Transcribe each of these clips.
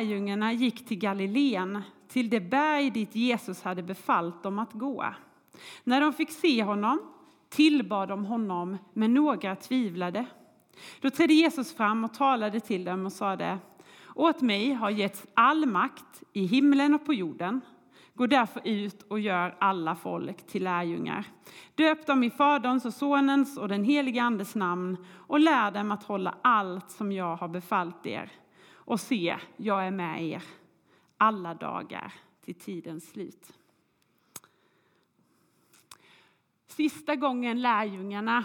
Lärjungarna gick till Galileen, till det berg dit Jesus hade befallt dem att gå. När de fick se honom tillbad de honom, men några tvivlade. Då trädde Jesus fram och talade till dem och sade Åt mig har getts all makt i himlen och på jorden. Gå därför ut och gör alla folk till lärjungar. Döp dem i Faderns och Sonens och den helige Andes namn och lär dem att hålla allt som jag har befallt er. Och se, jag är med er alla dagar till tidens slut. Sista gången lärjungarna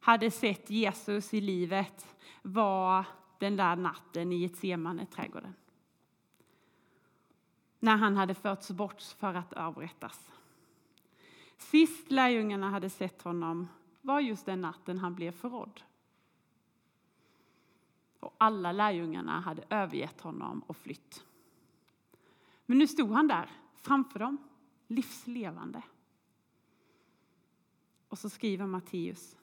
hade sett Jesus i livet var den där natten i Getsemane-trädgården. När han hade förts bort för att avrättas. Sist lärjungarna hade sett honom var just den natten han blev förrådd. Och alla lärjungarna hade övergett honom och flytt. Men nu stod han där framför dem, livslevande. Och så skriver Matteus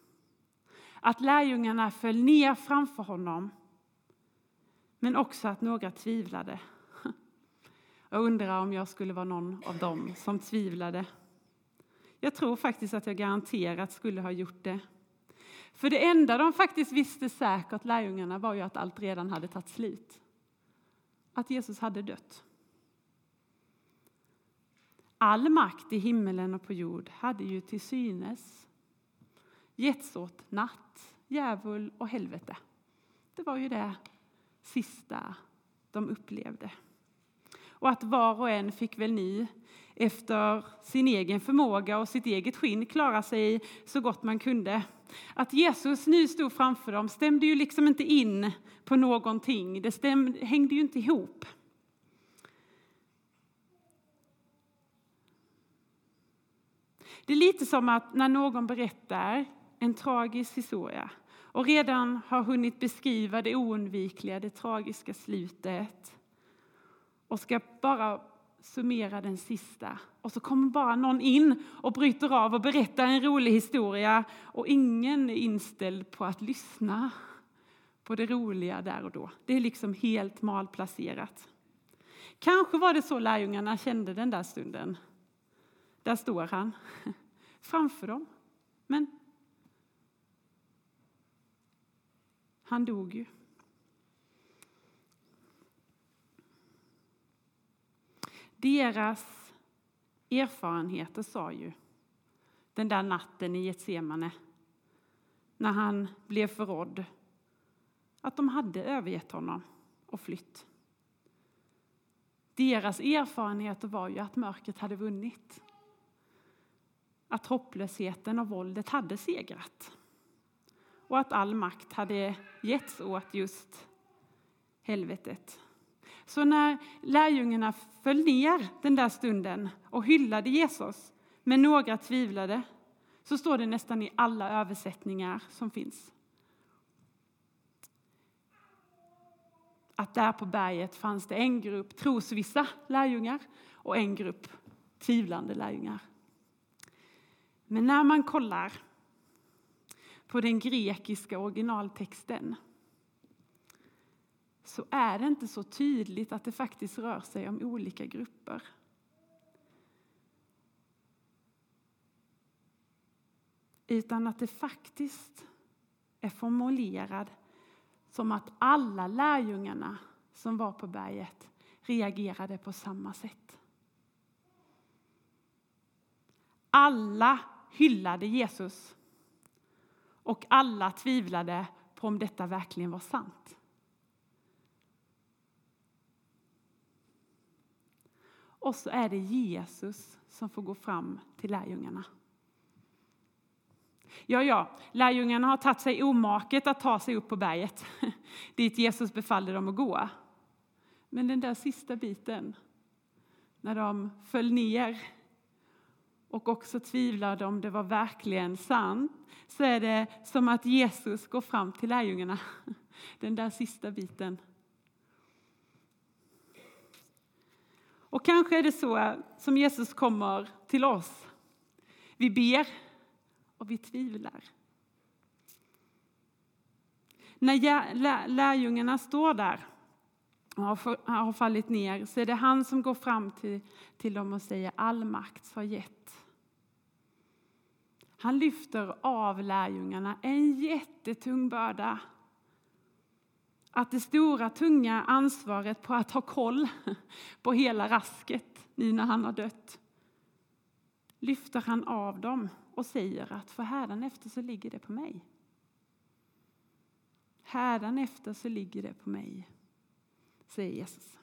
att lärjungarna föll ner framför honom men också att några tvivlade. Jag undrar om jag skulle vara någon av dem som tvivlade. Jag tror faktiskt att jag garanterat skulle ha gjort det. För det enda de faktiskt visste säkert, lärjungarna, var ju att allt redan hade tagit slut. Att Jesus hade dött. All makt i himmelen och på jord hade ju till synes getts åt natt, djävul och helvete. Det var ju det sista de upplevde. Och att var och en fick väl nu efter sin egen förmåga och sitt eget skinn klara sig så gott man kunde. Att Jesus nu stod framför dem stämde ju liksom inte in på någonting. Det stämde, hängde ju inte ihop. Det är lite som att när någon berättar en tragisk historia och redan har hunnit beskriva det oundvikliga, det tragiska slutet och ska bara summera den sista. Och så kommer bara någon in och bryter av och berättar en rolig historia och ingen är inställd på att lyssna på det roliga där och då. Det är liksom helt malplacerat. Kanske var det så lärjungarna kände den där stunden. Där står han framför dem. Men han dog ju. Deras erfarenheter sa ju den där natten i Getsemane när han blev förrådd att de hade övergett honom och flytt. Deras erfarenheter var ju att mörkret hade vunnit. Att hopplösheten och våldet hade segrat. Och att all makt hade getts åt just helvetet. Så när lärjungarna föll ner den där stunden och hyllade Jesus, men några tvivlade, så står det nästan i alla översättningar som finns. Att där på berget fanns det en grupp trosvissa lärjungar och en grupp tvivlande lärjungar. Men när man kollar på den grekiska originaltexten så är det inte så tydligt att det faktiskt rör sig om olika grupper. Utan att det faktiskt är formulerad som att alla lärjungarna som var på berget reagerade på samma sätt. Alla hyllade Jesus och alla tvivlade på om detta verkligen var sant. Och så är det Jesus som får gå fram till lärjungarna. Ja, ja, lärjungarna har tagit sig omaket att ta sig upp på berget dit Jesus befallde dem att gå. Men den där sista biten, när de föll ner och också tvivlade om det var verkligen sant, så är det som att Jesus går fram till lärjungarna. Den där sista biten. Och kanske är det så som Jesus kommer till oss. Vi ber och vi tvivlar. När lärjungarna står där och har fallit ner så är det han som går fram till, till dem och säger all makt har gett. Han lyfter av lärjungarna en jättetung börda. Att det stora tunga ansvaret på att ha koll på hela rasket nu när han har dött lyfter han av dem och säger att för hädanefter så ligger det på mig. Hädanefter så ligger det på mig säger Jesus.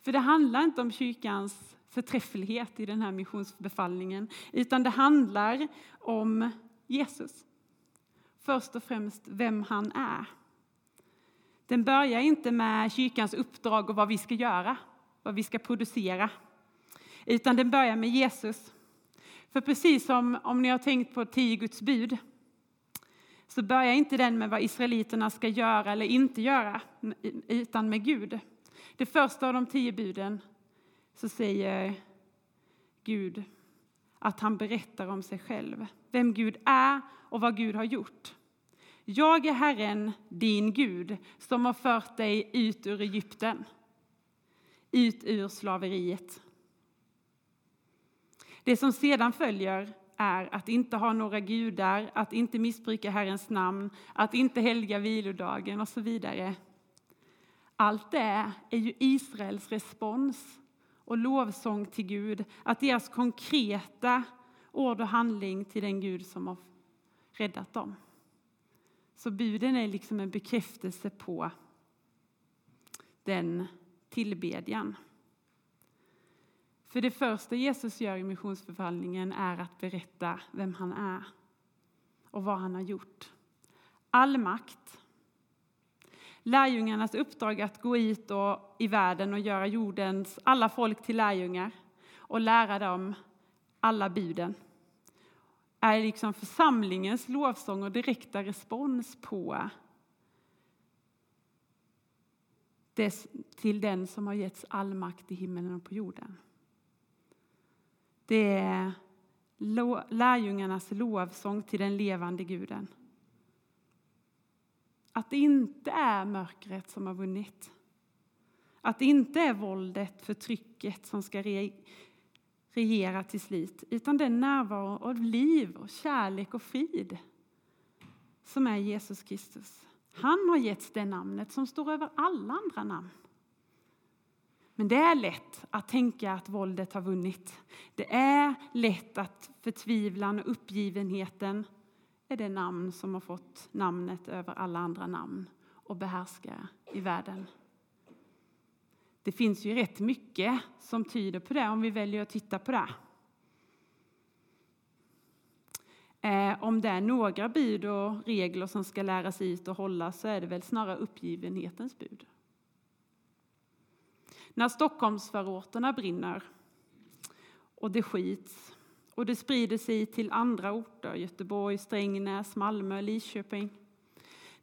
För det handlar inte om kyrkans förträfflighet i den här missionsbefallningen, utan det handlar om Jesus. Först och främst vem han är. Den börjar inte med kyrkans uppdrag och vad vi ska göra, vad vi ska producera, utan den börjar med Jesus. För precis som om ni har tänkt på tio Guds bud, så börjar inte den med vad israeliterna ska göra eller inte göra, utan med Gud. Det första av de tio buden så säger Gud att han berättar om sig själv, vem Gud är och vad Gud har gjort. Jag är Herren, din Gud, som har fört dig ut ur Egypten, ut ur slaveriet. Det som sedan följer är att inte ha några gudar, att inte missbruka Herrens namn, att inte helga vilodagen och så vidare. Allt det är ju Israels respons och lovsång till Gud, att deras konkreta ord och handling till den Gud som har räddat dem. Så buden är liksom en bekräftelse på den tillbedjan. För det första Jesus gör i missionsbefallningen är att berätta vem han är och vad han har gjort. All makt. Lärjungarnas uppdrag att gå ut och, i världen och göra jordens alla folk till lärjungar och lära dem alla buden är liksom församlingens lovsång och direkta respons på det, till den som har getts all makt i himmelen och på jorden. Det är lärjungarnas lovsång till den levande guden. Att det inte är mörkret som har vunnit. Att det inte är våldet, förtrycket som ska regera till slut, utan den närvaro av liv, och kärlek och frid som är Jesus Kristus. Han har getts det namnet som står över alla andra namn. Men det är lätt att tänka att våldet har vunnit. Det är lätt att förtvivlan och uppgivenheten är det namn som har fått namnet över alla andra namn och behärskar i världen. Det finns ju rätt mycket som tyder på det om vi väljer att titta på det. Eh, om det är några bud och regler som ska läras ut och hållas så är det väl snarare uppgivenhetens bud. När Stockholmsförorterna brinner och det skits och det sprider sig till andra orter, Göteborg, Strängnäs, Malmö, Lidköping.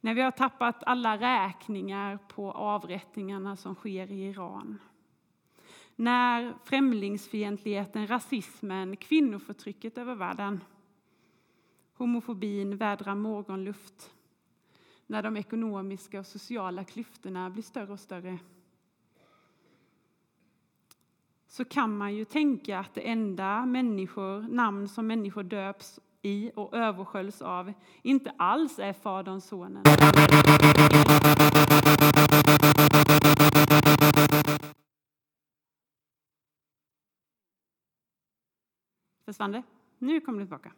När vi har tappat alla räkningar på avrättningarna som sker i Iran. När främlingsfientligheten, rasismen, kvinnoförtrycket över världen, homofobin vädrar morgonluft. När de ekonomiska och sociala klyftorna blir större och större så kan man ju tänka att det enda människor, namn som människor döps i och översköljs av inte alls är Faderns Sonen. Försvann det? Nu kommer det tillbaka.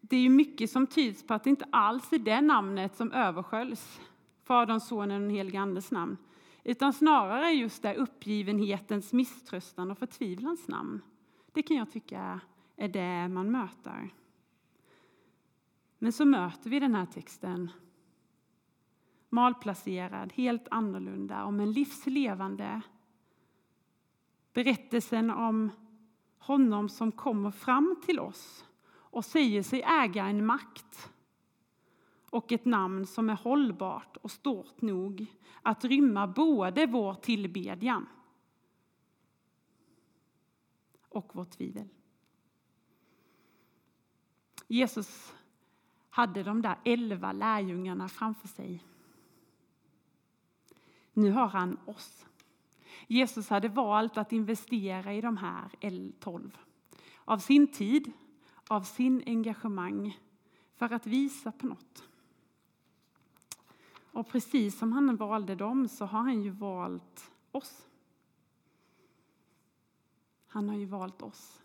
Det är ju mycket som tyds på att det inte alls är det namnet som översköljs, Faderns Sonen och den helige Andes namn, utan snarare just det uppgivenhetens, misströstan och förtvivlans namn. Det kan jag tycka är det man möter. Men så möter vi den här texten malplacerad, helt annorlunda, om en livslevande berättelsen om honom som kommer fram till oss och säger sig äga en makt och ett namn som är hållbart och stort nog att rymma både vår tillbedjan och vårt tvivel. Jesus hade de där elva lärjungarna framför sig. Nu har han oss. Jesus hade valt att investera i de här tolv av sin tid, av sin engagemang för att visa på något. Och precis som han valde dem så har han ju valt oss. Han har ju valt oss.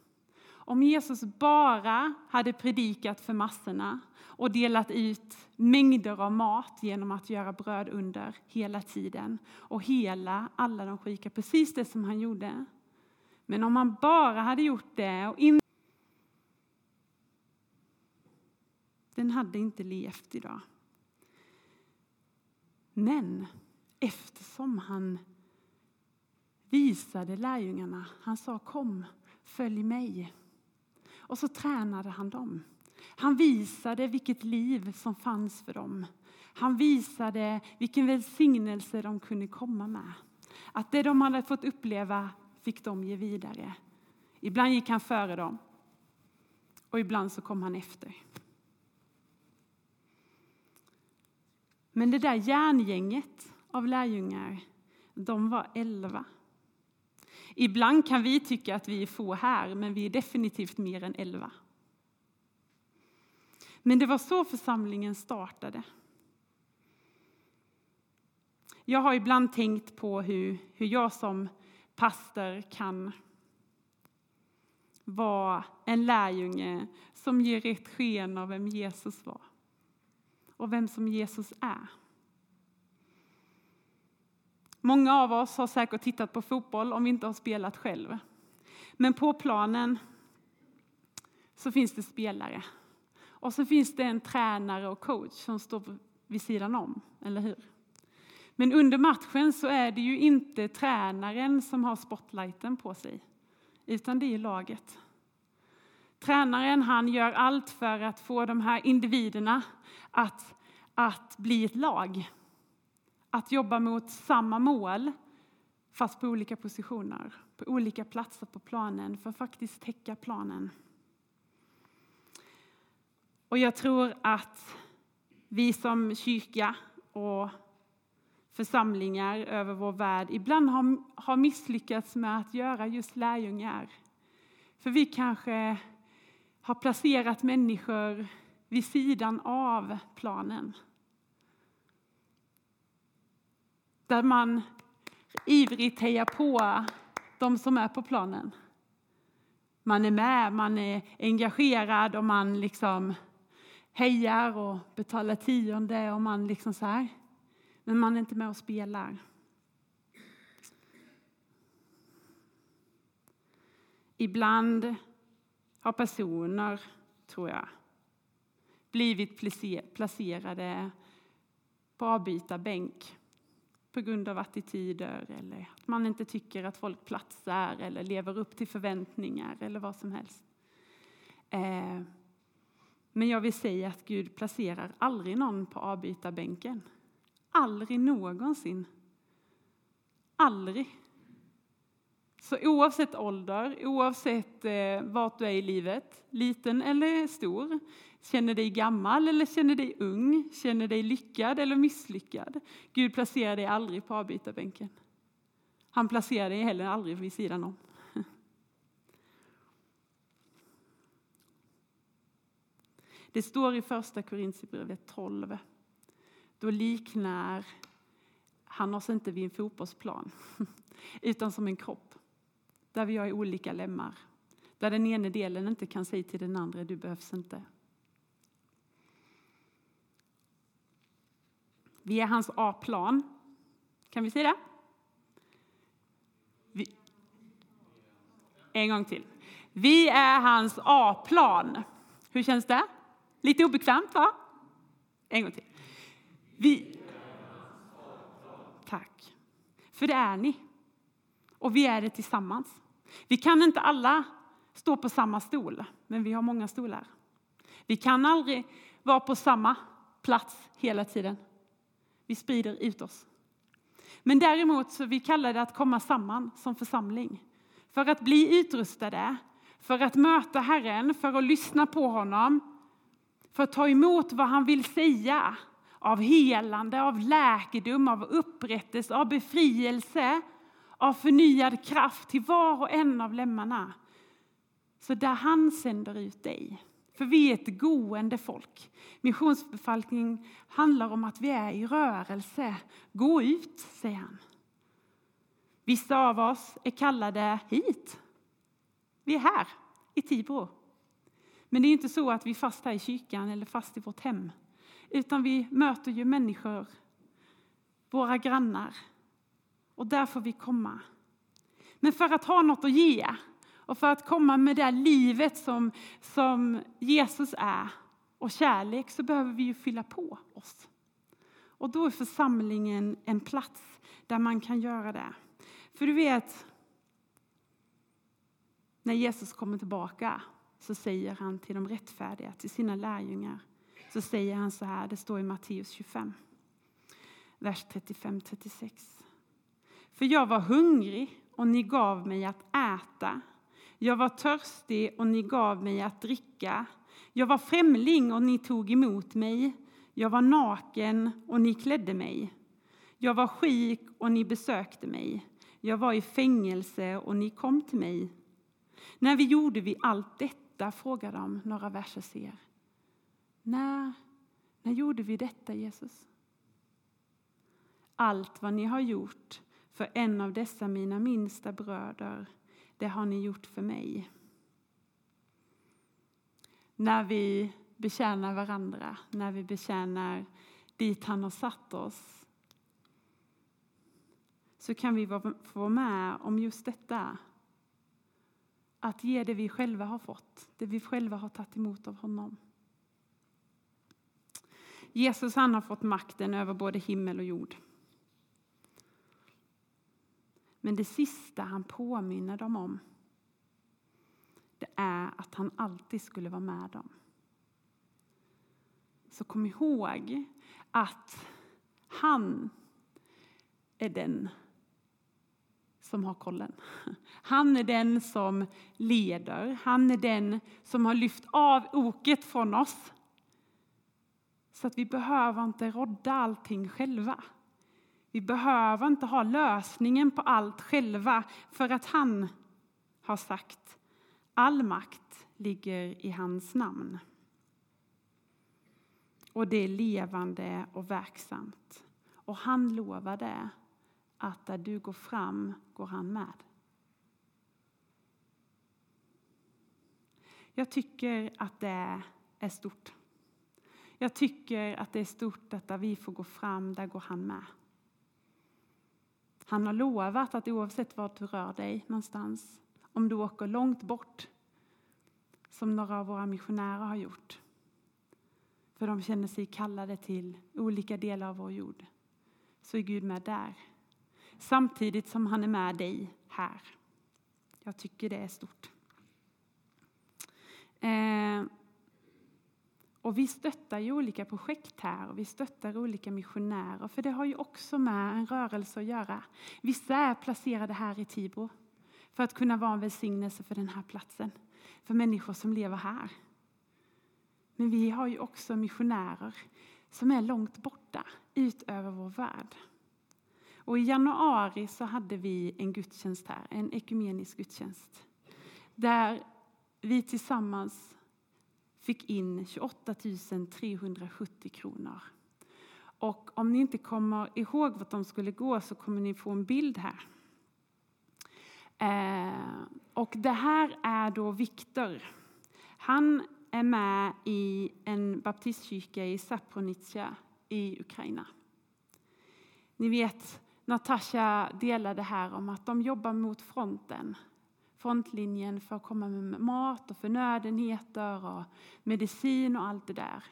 Om Jesus bara hade predikat för massorna och delat ut mängder av mat genom att göra bröd under hela tiden och hela alla de sjuka, precis det som han gjorde. Men om han bara hade gjort det och inte den hade inte levt idag. Men eftersom han visade lärjungarna, han sa kom, följ mig. Och så tränade han dem. Han visade vilket liv som fanns för dem. Han visade vilken välsignelse de kunde komma med. Att det de hade fått uppleva fick de ge vidare. Ibland gick han före dem och ibland så kom han efter. Men det där järngänget av lärjungar, de var elva. Ibland kan vi tycka att vi är få här, men vi är definitivt mer än elva. Men det var så församlingen startade. Jag har ibland tänkt på hur, hur jag som pastor kan vara en lärjunge som ger ett sken av vem Jesus var och vem som Jesus är. Många av oss har säkert tittat på fotboll om vi inte har spelat själv. Men på planen så finns det spelare. Och så finns det en tränare och coach som står vid sidan om, eller hur? Men under matchen så är det ju inte tränaren som har spotlighten på sig, utan det är laget. Tränaren han gör allt för att få de här individerna att, att bli ett lag. Att jobba mot samma mål, fast på olika positioner, på olika platser på planen, för att faktiskt täcka planen. Och jag tror att vi som kyrka och församlingar över vår värld ibland har, har misslyckats med att göra just lärjungar. För vi kanske har placerat människor vid sidan av planen. Där man ivrigt hejar på de som är på planen. Man är med, man är engagerad och man liksom hejar och betalar tionde och man liksom så här. Men man är inte med och spelar. Ibland har personer, tror jag, blivit placerade på avbytarbänk på grund av attityder eller att man inte tycker att folk platsar eller lever upp till förväntningar eller vad som helst. Eh, men jag vill säga att Gud placerar aldrig någon på avbytarbänken. Aldrig någonsin. Aldrig. Så oavsett ålder, oavsett eh, vart du är i livet, liten eller stor, känner dig gammal eller känner dig ung, känner dig lyckad eller misslyckad. Gud placerar dig aldrig på avbytarbänken. Han placerar dig heller aldrig vid sidan om. Det står i första Korintierbrevet 12. Då liknar han oss inte vid en fotbollsplan, utan som en kropp där vi har olika lemmar. Där den ena delen inte kan säga till den andra, du behövs inte. Vi är hans A-plan. Kan vi säga det? Vi... En gång till. Vi är hans A-plan. Hur känns det? Lite obekvämt, va? En gång till. Vi... Tack. För det är ni. Och vi är det tillsammans. Vi kan inte alla stå på samma stol, men vi har många stolar. Vi kan aldrig vara på samma plats hela tiden. Vi sprider ut oss. Men däremot så vi kallar det att komma samman som församling. För att bli utrustade, för att möta Herren, för att lyssna på honom. för att ta emot vad han vill säga av helande, av läkedom, av upprättelse, av befrielse, av förnyad kraft till var och en av lemmarna. Så där han sänder ut dig. För vi är ett gående folk. Missionsbefallning handlar om att vi är i rörelse. Gå ut, säger han. Vissa av oss är kallade hit. Vi är här, i Tibro. Men det är inte så att vi är fast här i kyrkan eller fast i vårt hem. Utan vi möter ju människor, våra grannar. Och där får vi komma. Men för att ha något att ge och för att komma med det livet som, som Jesus är och kärlek så behöver vi ju fylla på oss. Och då är församlingen en plats där man kan göra det. För du vet, när Jesus kommer tillbaka så säger han till de rättfärdiga, till sina lärjungar, så säger han så här, det står i Matteus 25, vers 35-36. För jag var hungrig och ni gav mig att äta. Jag var törstig och ni gav mig att dricka. Jag var främling och ni tog emot mig. Jag var naken och ni klädde mig. Jag var sjuk och ni besökte mig. Jag var i fängelse och ni kom till mig. När vi gjorde vi allt detta, frågar de några verser ser. När, när gjorde vi detta, Jesus? Allt vad ni har gjort för en av dessa mina minsta bröder, det har ni gjort för mig. När vi betjänar varandra, när vi betjänar dit han har satt oss så kan vi få vara med om just detta. Att ge det vi själva har fått, det vi själva har tagit emot av honom. Jesus han har fått makten över både himmel och jord. Men det sista han påminner dem om det är att han alltid skulle vara med dem. Så kom ihåg att han är den som har kollen. Han är den som leder. Han är den som har lyft av oket från oss. Så att vi behöver inte rodda allting själva. Vi behöver inte ha lösningen på allt själva för att han har sagt all makt ligger i hans namn. Och det är levande och verksamt. Och han lovade att där du går fram går han med. Jag tycker att det är stort. Jag tycker att det är stort att där vi får gå fram, där går han med. Han har lovat att oavsett var du rör dig någonstans, om du åker långt bort, som några av våra missionärer har gjort, för de känner sig kallade till olika delar av vår jord, så är Gud med där. Samtidigt som han är med dig här. Jag tycker det är stort. Eh, och vi stöttar ju olika projekt här och vi stöttar olika missionärer för det har ju också med en rörelse att göra. Vissa är placerade här i Tibro för att kunna vara en välsignelse för den här platsen, för människor som lever här. Men vi har ju också missionärer som är långt borta, utöver vår värld. Och I januari så hade vi en gudstjänst här, en ekumenisk gudstjänst där vi tillsammans fick in 28 370 kronor. Och om ni inte kommer ihåg vart de skulle gå så kommer ni få en bild här. Eh, och det här är då Viktor. Han är med i en baptistkyrka i Sapronitja i Ukraina. Ni vet, Natasha delade här om att de jobbar mot fronten frontlinjen för att komma med mat och förnödenheter och medicin och allt det där.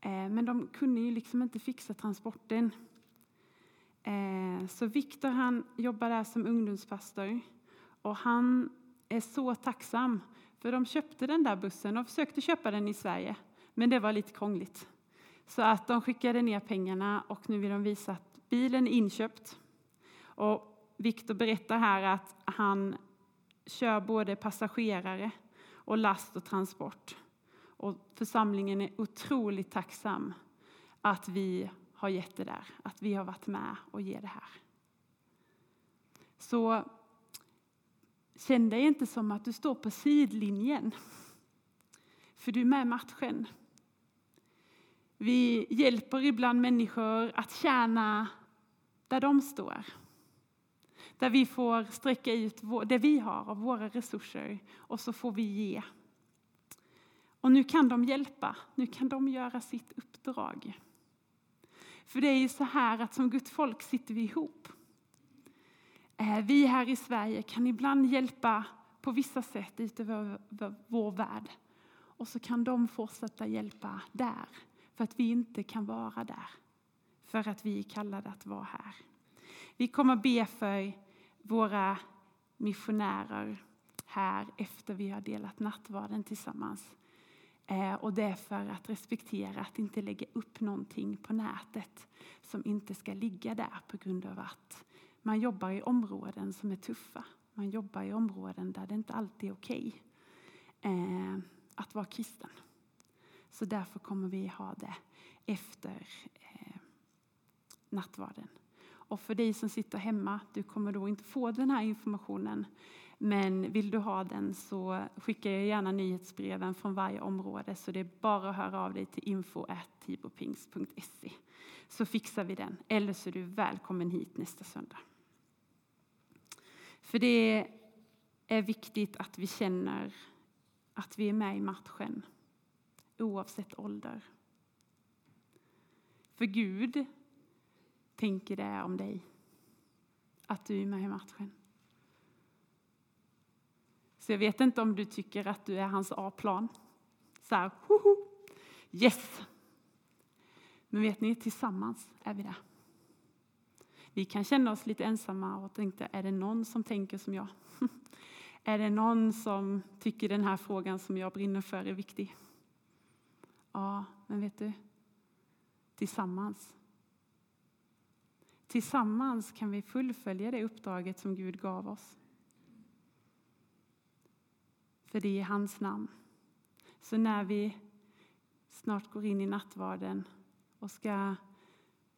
Eh, men de kunde ju liksom inte fixa transporten. Eh, så Viktor han jobbar där som ungdomspastor och han är så tacksam för de köpte den där bussen och försökte köpa den i Sverige. Men det var lite krångligt. Så att de skickade ner pengarna och nu vill de visa att bilen är inköpt. Och Viktor berättar här att han kör både passagerare och last och transport. Och församlingen är otroligt tacksam att vi har gett det där, att vi har varit med och ger det här. Så känn dig inte som att du står på sidlinjen, för du är med i matchen. Vi hjälper ibland människor att tjäna där de står. Där vi får sträcka ut det vi har av våra resurser och så får vi ge. Och nu kan de hjälpa, nu kan de göra sitt uppdrag. För det är ju så här att som Guds folk sitter vi ihop. Eh, vi här i Sverige kan ibland hjälpa på vissa sätt utöver vår värld. Och så kan de fortsätta hjälpa där, för att vi inte kan vara där. För att vi är kallade att vara här. Vi kommer be för våra missionärer här efter vi har delat nattvarden tillsammans. Eh, och det är för att respektera att inte lägga upp någonting på nätet som inte ska ligga där på grund av att man jobbar i områden som är tuffa. Man jobbar i områden där det inte alltid är okej okay att vara kristen. Så därför kommer vi ha det efter eh, nattvarden. Och för dig som sitter hemma, du kommer då inte få den här informationen. Men vill du ha den så skickar jag gärna nyhetsbreven från varje område. Så det är bara att höra av dig till info.tibopings.se så fixar vi den. Eller så är du välkommen hit nästa söndag. För det är viktigt att vi känner att vi är med i matchen oavsett ålder. För Gud tänker det om dig, att du är med i matchen. Så jag vet inte om du tycker att du är hans A-plan. Så här, hoho, yes! Men vet ni, tillsammans är vi det. Vi kan känna oss lite ensamma och tänka, är det någon som tänker som jag? är det någon som tycker den här frågan som jag brinner för är viktig? Ja, men vet du? Tillsammans. Tillsammans kan vi fullfölja det uppdraget som Gud gav oss. För det är i hans namn. Så när vi snart går in i nattvarden och ska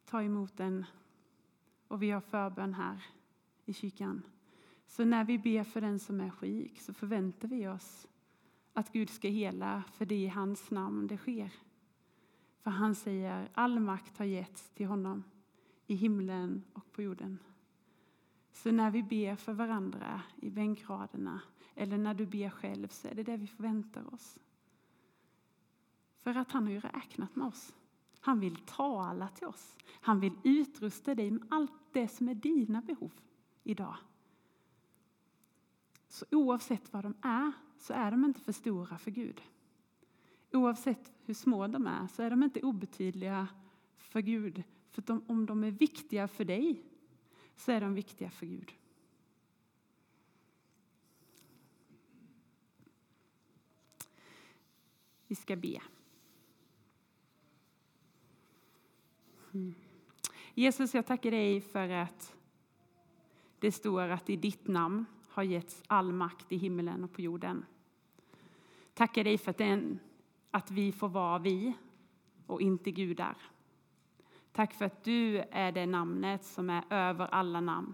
ta emot den och vi har förbön här i kyrkan. Så när vi ber för den som är sjuk så förväntar vi oss att Gud ska hela, för det är i hans namn det sker. För han säger all makt har getts till honom i himlen och på jorden. Så när vi ber för varandra i bänkraderna eller när du ber själv så är det det vi förväntar oss. För att han har ju räknat med oss. Han vill tala till oss. Han vill utrusta dig med allt det som är dina behov idag. Så oavsett vad de är, så är de inte för stora för Gud. Oavsett hur små de är, så är de inte obetydliga för Gud. För de, om de är viktiga för dig, så är de viktiga för Gud. Vi ska be. Mm. Jesus, jag tackar dig för att det står att i ditt namn har getts all makt i himlen och på jorden. Tackar dig för att, den, att vi får vara vi och inte gudar. Tack för att du är det namnet som är över alla namn.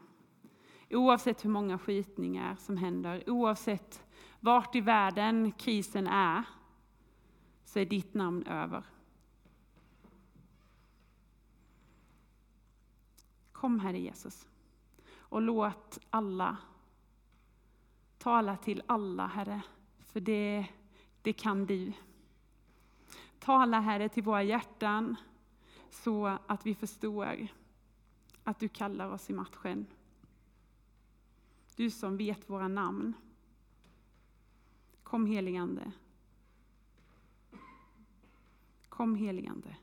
Oavsett hur många skjutningar som händer, oavsett vart i världen krisen är, så är ditt namn över. Kom Herre Jesus och låt alla tala till alla Herre, för det, det kan du. Tala Herre till våra hjärtan så att vi förstår att du kallar oss i matchen. Du som vet våra namn. Kom heligande. Kom heligande.